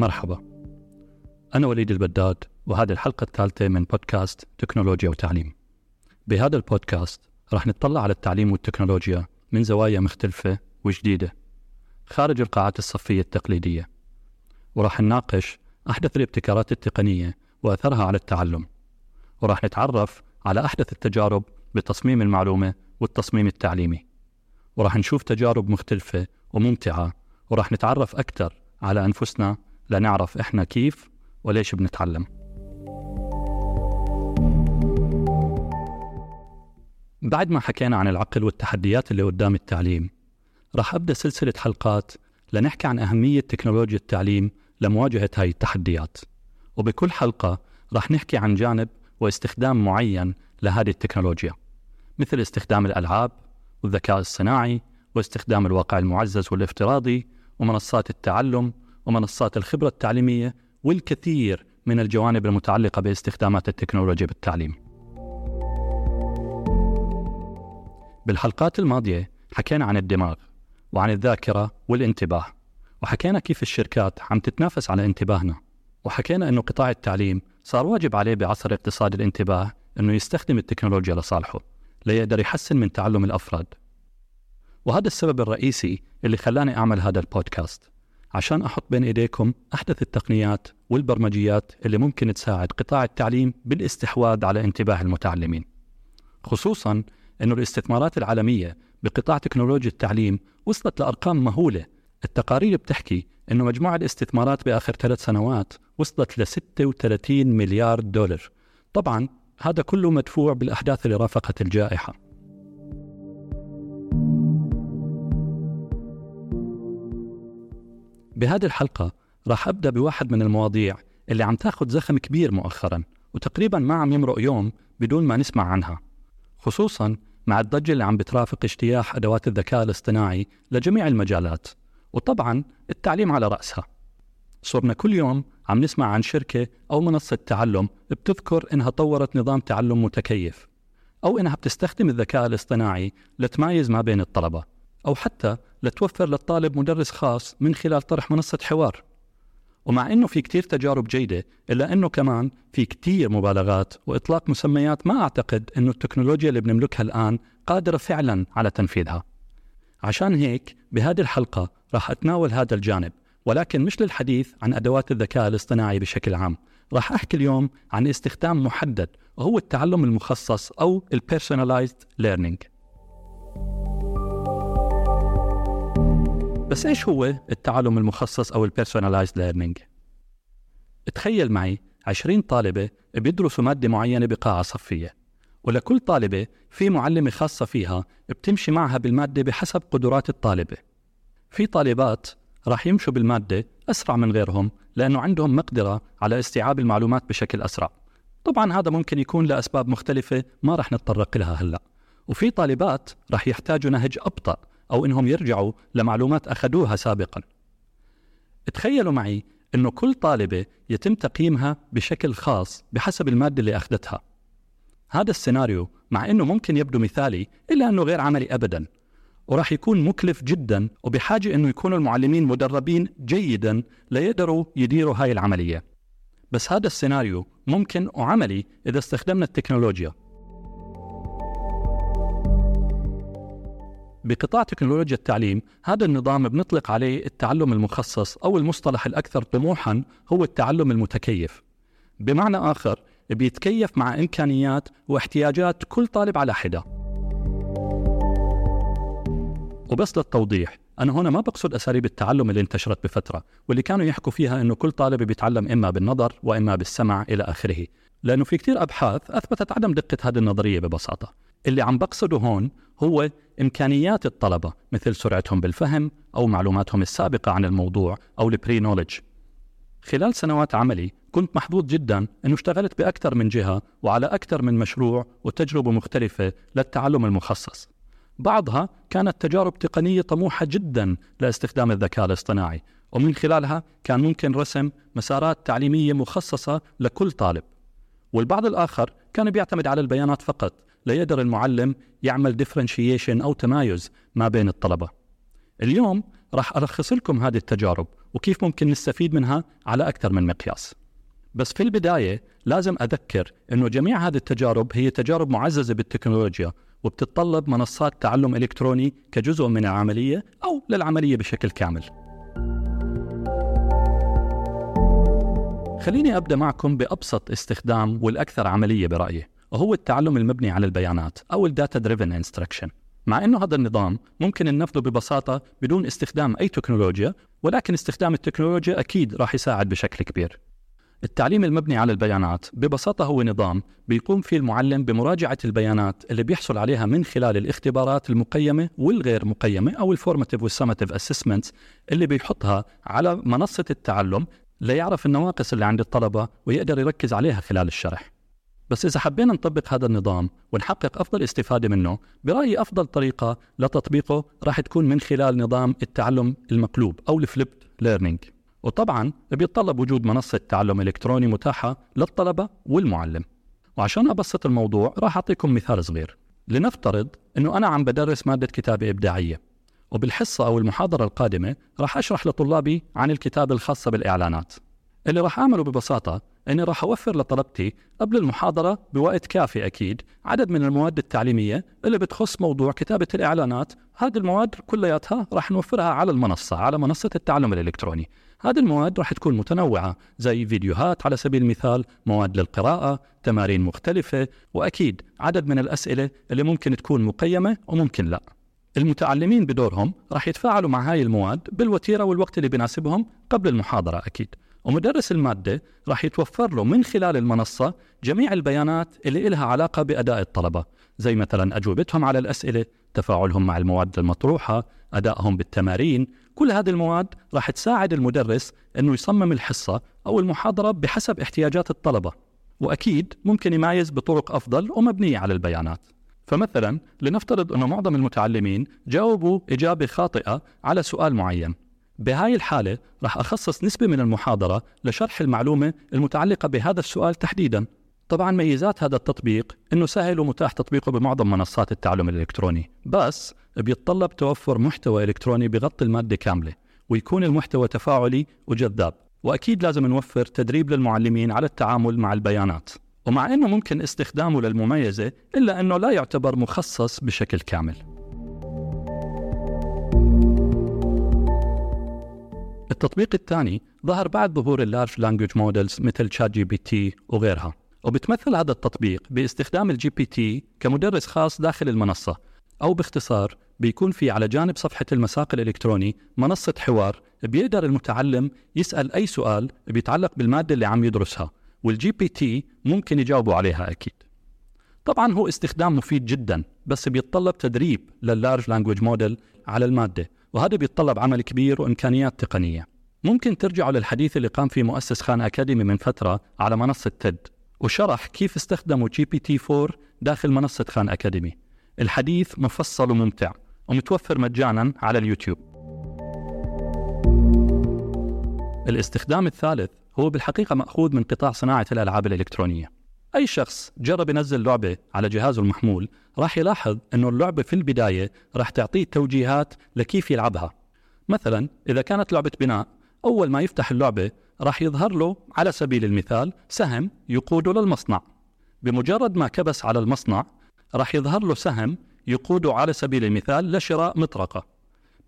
مرحبا. أنا وليد البداد وهذه الحلقة الثالثة من بودكاست تكنولوجيا وتعليم. بهذا البودكاست راح نطلع على التعليم والتكنولوجيا من زوايا مختلفة وجديدة خارج القاعات الصفية التقليدية. وراح نناقش أحدث الابتكارات التقنية وأثرها على التعلم. وراح نتعرف على أحدث التجارب بتصميم المعلومة والتصميم التعليمي. وراح نشوف تجارب مختلفة وممتعة وراح نتعرف أكثر على أنفسنا لنعرف إحنا كيف وليش بنتعلم. بعد ما حكينا عن العقل والتحديات اللي قدام التعليم راح أبدأ سلسلة حلقات لنحكي عن أهمية تكنولوجيا التعليم لمواجهة هاي التحديات. وبكل حلقة راح نحكي عن جانب واستخدام معين لهذه التكنولوجيا مثل استخدام الألعاب والذكاء الصناعي واستخدام الواقع المعزز والافتراضي ومنصات التعلم ومنصات الخبرة التعليمية والكثير من الجوانب المتعلقة باستخدامات التكنولوجيا بالتعليم. بالحلقات الماضية حكينا عن الدماغ وعن الذاكرة والانتباه وحكينا كيف الشركات عم تتنافس على انتباهنا وحكينا أنه قطاع التعليم صار واجب عليه بعصر اقتصاد الانتباه أنه يستخدم التكنولوجيا لصالحه ليقدر يحسن من تعلم الأفراد وهذا السبب الرئيسي اللي خلاني أعمل هذا البودكاست عشان أحط بين إيديكم أحدث التقنيات والبرمجيات اللي ممكن تساعد قطاع التعليم بالاستحواذ على انتباه المتعلمين. خصوصا أنه الاستثمارات العالمية بقطاع تكنولوجيا التعليم وصلت لأرقام مهولة. التقارير بتحكي أنه مجموع الاستثمارات بآخر ثلاث سنوات وصلت ل 36 مليار دولار. طبعا هذا كله مدفوع بالأحداث اللي رافقت الجائحة. بهذه الحلقة راح أبدأ بواحد من المواضيع اللي عم تاخذ زخم كبير مؤخرا وتقريبا ما عم يمرق يوم بدون ما نسمع عنها خصوصا مع الضجة اللي عم بترافق اجتياح أدوات الذكاء الاصطناعي لجميع المجالات وطبعا التعليم على رأسها. صرنا كل يوم عم نسمع عن شركة أو منصة تعلم بتذكر إنها طورت نظام تعلم متكيف أو إنها بتستخدم الذكاء الاصطناعي لتمايز ما بين الطلبة. أو حتى لتوفر للطالب مدرس خاص من خلال طرح منصة حوار. ومع أنه في كتير تجارب جيدة إلا أنه كمان في كتير مبالغات وإطلاق مسميات ما أعتقد أنه التكنولوجيا اللي بنملكها الآن قادرة فعلا على تنفيذها. عشان هيك بهذه الحلقة راح أتناول هذا الجانب ولكن مش للحديث عن أدوات الذكاء الاصطناعي بشكل عام. راح أحكي اليوم عن استخدام محدد وهو التعلم المخصص أو personalized learning. بس إيش هو التعلم المخصص أو ال personalized learning تخيل معي 20 طالبة بيدرسوا مادة معينة بقاعة صفية ولكل طالبة في معلمة خاصة فيها بتمشي معها بالمادة بحسب قدرات الطالبة. في طالبات راح يمشوا بالمادة أسرع من غيرهم لأنه عندهم مقدرة على استيعاب المعلومات بشكل أسرع. طبعا هذا ممكن يكون لأسباب مختلفة ما راح نتطرق لها هلأ. وفي طالبات راح يحتاجوا نهج أبطأ. أو إنهم يرجعوا لمعلومات أخذوها سابقا. تخيلوا معي أنه كل طالبة يتم تقييمها بشكل خاص بحسب المادة اللي أخذتها. هذا السيناريو مع أنه ممكن يبدو مثالي إلا أنه غير عملي أبدا وراح يكون مكلف جدا وبحاجة أنه يكونوا المعلمين مدربين جيدا ليقدروا يديروا هاي العملية. بس هذا السيناريو ممكن وعملي إذا استخدمنا التكنولوجيا. بقطاع تكنولوجيا التعليم هذا النظام بنطلق عليه التعلم المخصص أو المصطلح الأكثر طموحا هو التعلم المتكيف. بمعنى آخر بيتكيف مع إمكانيات واحتياجات كل طالب على حدة. وبس للتوضيح أنا هنا ما بقصد أساليب التعلم اللي انتشرت بفترة واللي كانوا يحكوا فيها أنه كل طالب بيتعلم إما بالنظر وإما بالسمع إلى آخره. لأنه في كتير أبحاث أثبتت عدم دقة هذه النظرية ببساطة. اللي عم بقصده هون هو إمكانيات الطلبة مثل سرعتهم بالفهم أو معلوماتهم السابقة عن الموضوع أو البري نولج خلال سنوات عملي كنت محظوظ جدا أنه اشتغلت بأكثر من جهة وعلى أكثر من مشروع وتجربة مختلفة للتعلم المخصص. بعضها كانت تجارب تقنية طموحة جدا لاستخدام الذكاء الاصطناعي ومن خلالها كان ممكن رسم مسارات تعليمية مخصصة لكل طالب. والبعض الآخر كان بيعتمد على البيانات فقط ليقدر المعلم يعمل ديفرنشيشن أو تمايز ما بين الطلبة. اليوم راح ألخص لكم هذه التجارب وكيف ممكن نستفيد منها على أكثر من مقياس. بس في البداية لازم أذكر أنه جميع هذه التجارب هي تجارب معززة بالتكنولوجيا وبتتطلب منصات تعلم إلكتروني كجزء من العملية أو للعملية بشكل كامل. خليني أبدأ معكم بأبسط استخدام والأكثر عملية برأيي. وهو التعلم المبني على البيانات أو ال data driven instruction مع إنه هذا النظام ممكن ننفذه ببساطة بدون استخدام أي تكنولوجيا ولكن استخدام التكنولوجيا أكيد راح يساعد بشكل كبير. التعليم المبني على البيانات ببساطة هو نظام بيقوم فيه المعلم بمراجعة البيانات اللي بيحصل عليها من خلال الاختبارات المقيمة والغير مقيمة أو ال formative وال summative assessments اللي بيحطها على منصة التعلم ليعرف النواقص اللي عند الطلبة ويقدر يركز عليها خلال الشرح. بس إذا حبينا نطبق هذا النظام ونحقق أفضل استفادة منه برأيي أفضل طريقة لتطبيقه راح تكون من خلال نظام التعلم المقلوب أو الفليبد ليرنينج. وطبعا بيتطلب وجود منصة تعلم إلكتروني متاحة للطلبة والمعلم. وعشان أبسط الموضوع راح أعطيكم مثال صغير. لنفترض أنه أنا عم بدرس مادة كتابة إبداعية وبالحصة أو المحاضرة القادمة راح أشرح لطلابي عن الكتابة الخاصة بالإعلانات. اللي راح أعمله ببساطة أني راح أوفر لطلبتي قبل المحاضرة بوقت كافي أكيد عدد من المواد التعليمية اللي بتخص موضوع كتابة الإعلانات. هذه المواد كلياتها راح نوفرها على المنصة على منصة التعلم الإلكتروني. هذه المواد راح تكون متنوعة زي فيديوهات على سبيل المثال مواد للقراءة تمارين مختلفة وأكيد عدد من الأسئلة اللي ممكن تكون مقيمة وممكن لا. المتعلمين بدورهم راح يتفاعلوا مع هاي المواد بالوتيرة والوقت اللي بيناسبهم قبل المحاضرة أكيد. ومدرس المادة راح يتوفر له من خلال المنصة جميع البيانات اللي إلها علاقة بأداء الطلبة زي مثلا أجوبتهم على الأسئلة تفاعلهم مع المواد المطروحة أدائهم بالتمارين كل هذه المواد راح تساعد المدرس أنه يصمم الحصة أو المحاضرة بحسب احتياجات الطلبة. وأكيد ممكن يميز بطرق أفضل ومبنية على البيانات. فمثلا لنفترض أنه معظم المتعلمين جاوبوا إجابة خاطئة على سؤال معين. بهاي الحالة رح أخصص نسبة من المحاضرة لشرح المعلومة المتعلقة بهذا السؤال تحديدا. طبعا ميزات هذا التطبيق إنه سهل ومتاح تطبيقه بمعظم منصات التعلم الإلكتروني بس بيتطلب توفر محتوى إلكتروني بغطي المادة كاملة ويكون المحتوى تفاعلي وجذاب. وأكيد لازم نوفر تدريب للمعلمين على التعامل مع البيانات. ومع إنه ممكن استخدامه للمميزة إلا إنه لا يعتبر مخصص بشكل كامل. التطبيق الثاني ظهر بعد ظهور ال large language models مثل ChatGPT وغيرها. وبتمثل هذا التطبيق باستخدام ال GPT كمدرس خاص داخل المنصة أو باختصار بيكون في على جانب صفحة المساق الإلكتروني منصة حوار بيقدر المتعلم يسأل أي سؤال بيتعلق بالمادة اللي عم يدرسها وال GPT ممكن يجاوبوا عليها أكيد. طبعا هو استخدام مفيد جدا بس بيتطلب تدريب لل large language model على المادة وهذا بيتطلب عمل كبير وإمكانيات تقنية. ممكن ترجعوا للحديث اللي قام فيه مؤسس Khan Academy من فترة على منصة TED وشرح كيف استخدموا GPT 4 داخل منصة خان أكاديمي. الحديث مفصل وممتع ومتوفر مجانا على اليوتيوب. الاستخدام الثالث هو بالحقيقة مأخوذ من قطاع صناعة الألعاب الإلكترونية. أي شخص جرب ينزل لعبة على جهازه المحمول راح يلاحظ أنه اللعبة في البداية راح تعطيه توجيهات لكيف يلعبها. مثلا إذا كانت لعبة بناء أول ما يفتح اللعبة راح يظهر له على سبيل المثال سهم يقوده للمصنع. بمجرد ما كبس على المصنع راح يظهر له سهم يقوده على سبيل المثال لشراء مطرقة.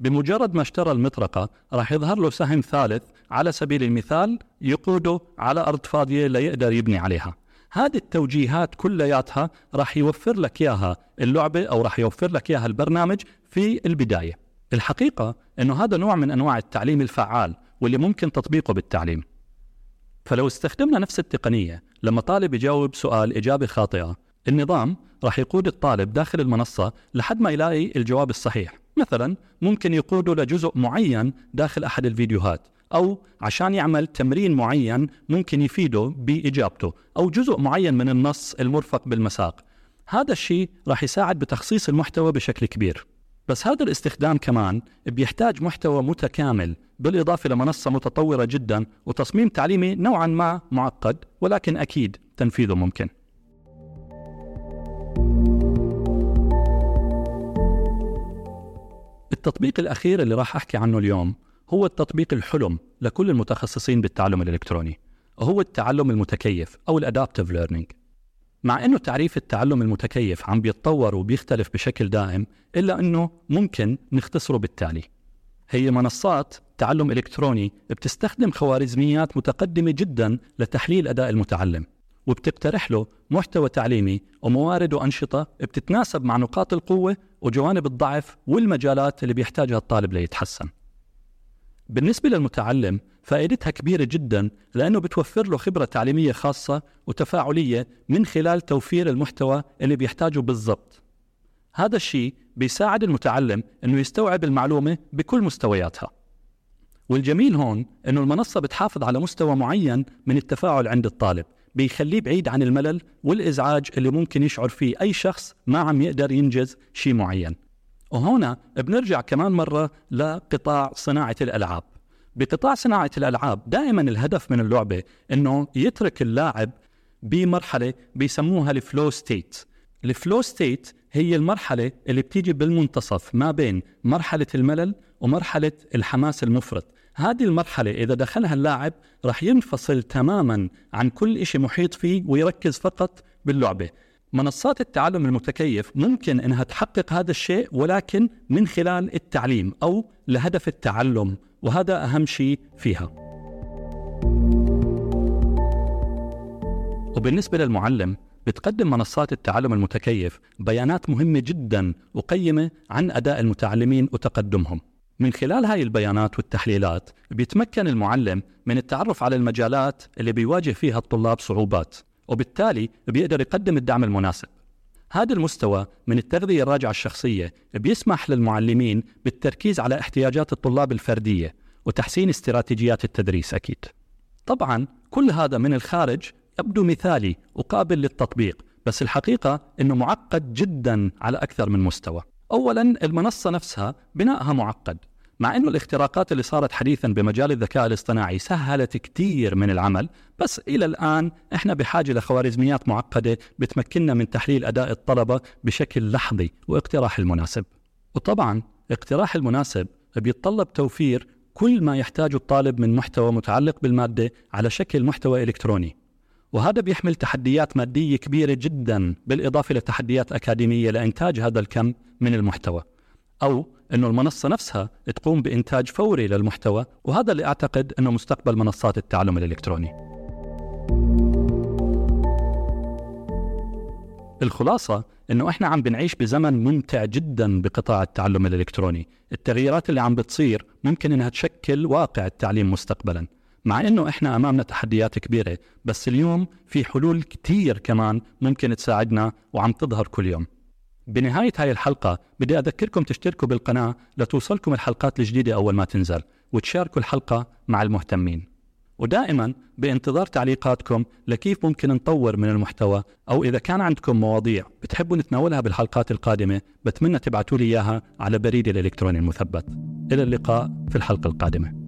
بمجرد ما اشترى المطرقة راح يظهر له سهم ثالث على سبيل المثال يقوده على أرض فاضية ليقدر يبني عليها. هذه التوجيهات كلياتها راح يوفر لك إياها اللعبة أو راح يوفر لك إياها البرنامج في البداية. الحقيقة إنه هذا نوع من أنواع التعليم الفعال واللي ممكن تطبيقه بالتعليم. فلو استخدمنا نفس التقنية لما طالب يجاوب سؤال إجابة خاطئة، النظام راح يقود الطالب داخل المنصة لحد ما يلاقي الجواب الصحيح. مثلا ممكن يقوده لجزء معين داخل أحد الفيديوهات أو عشان يعمل تمرين معين ممكن يفيده بإجابته أو جزء معين من النص المرفق بالمساق هذا الشيء راح يساعد بتخصيص المحتوى بشكل كبير بس هذا الاستخدام كمان بيحتاج محتوى متكامل بالإضافة لمنصة متطورة جدا وتصميم تعليمي نوعا ما معقد ولكن أكيد تنفيذه ممكن. التطبيق الأخير اللي راح أحكي عنه اليوم هو التطبيق الحلم لكل المتخصصين بالتعلم الإلكتروني وهو التعلم المتكيف أو الأدابتيف ليرنينج مع أنه تعريف التعلم المتكيف عم بيتطور وبيختلف بشكل دائم إلا أنه ممكن نختصره بالتالي. هي منصات تعلم إلكتروني بتستخدم خوارزميات متقدمة جدا لتحليل أداء المتعلم وبتقترح له محتوى تعليمي وموارد وأنشطة بتتناسب مع نقاط القوة وجوانب الضعف والمجالات اللي بيحتاجها الطالب ليتحسن. بالنسبة للمتعلم فائدتها كبيرة جدا لأنه بتوفر له خبرة تعليمية خاصة وتفاعلية من خلال توفير المحتوى اللي بيحتاجه بالضبط. هذا الشيء بيساعد المتعلم أنه يستوعب المعلومة بكل مستوياتها. والجميل هون أنه المنصة بتحافظ على مستوى معين من التفاعل عند الطالب بيخليه بعيد عن الملل والإزعاج اللي ممكن يشعر فيه أي شخص ما عم يقدر ينجز شيء معين. وهنا بنرجع كمان مرة لقطاع صناعة الألعاب. بقطاع صناعة الألعاب دائما الهدف من اللعبة أنه يترك اللاعب بمرحلة بيسموها ال flow state. ال flow state هي المرحلة اللي بتيجي بالمنتصف ما بين مرحلة الملل ومرحلة الحماس المفرط. هذه المرحلة إذا دخلها اللاعب رح ينفصل تماما عن كل شيء محيط فيه ويركز فقط باللعبة. منصات التعلم المتكيف ممكن إنها تحقق هذا الشيء ولكن من خلال التعليم أو لهدف التعلم. وهذا أهم شيء فيها. وبالنسبة للمعلم بتقدم منصات التعلم المتكيف بيانات مهمة جدا وقيمة عن أداء المتعلمين وتقدمهم. من خلال هاي البيانات والتحليلات بيتمكن المعلم من التعرف على المجالات اللي بيواجه فيها الطلاب صعوبات وبالتالي بيقدر يقدم الدعم المناسب هذا المستوى من التغذية الراجعة الشخصية بيسمح للمعلمين بالتركيز على احتياجات الطلاب الفردية وتحسين استراتيجيات التدريس أكيد. طبعا كل هذا من الخارج يبدو مثالي وقابل للتطبيق بس الحقيقة أنه معقد جدا على أكثر من مستوى. أولا المنصة نفسها بنائها معقد. مع أنه الاختراقات اللي صارت حديثا بمجال الذكاء الاصطناعي سهلت كثير من العمل بس إلى الآن إحنا بحاجة لخوارزميات معقدة بتمكننا من تحليل أداء الطلبة بشكل لحظي واقتراح المناسب. وطبعا اقتراح المناسب بيتطلب توفير كل ما يحتاجه الطالب من محتوى متعلق بالمادة على شكل محتوى إلكتروني. وهذا بيحمل تحديات مادية كبيرة جدا بالإضافة لتحديات أكاديمية لإنتاج هذا الكم من المحتوى. أو أنه المنصة نفسها تقوم بإنتاج فوري للمحتوى وهذا اللي أعتقد أنه مستقبل منصات التعلم الإلكتروني. الخلاصة إنه إحنا عم بنعيش بزمن ممتع جدا بقطاع التعلم الإلكتروني، التغييرات اللي عم بتصير ممكن إنها تشكل واقع التعليم مستقبلا، مع إنه إحنا أمامنا تحديات كبيرة، بس اليوم في حلول كتير كمان ممكن تساعدنا وعم تظهر كل يوم. بنهاية هاي الحلقة بدي أذكركم تشتركوا بالقناة لتوصلكم الحلقات الجديدة أول ما تنزل وتشاركوا الحلقة مع المهتمين. ودائما بانتظار تعليقاتكم لكيف ممكن نطور من المحتوى أو إذا كان عندكم مواضيع بتحبوا نتناولها بالحلقات القادمة بتمنى تبعتوا لي إياها على بريدي الإلكتروني المثبت. إلى اللقاء في الحلقة القادمة.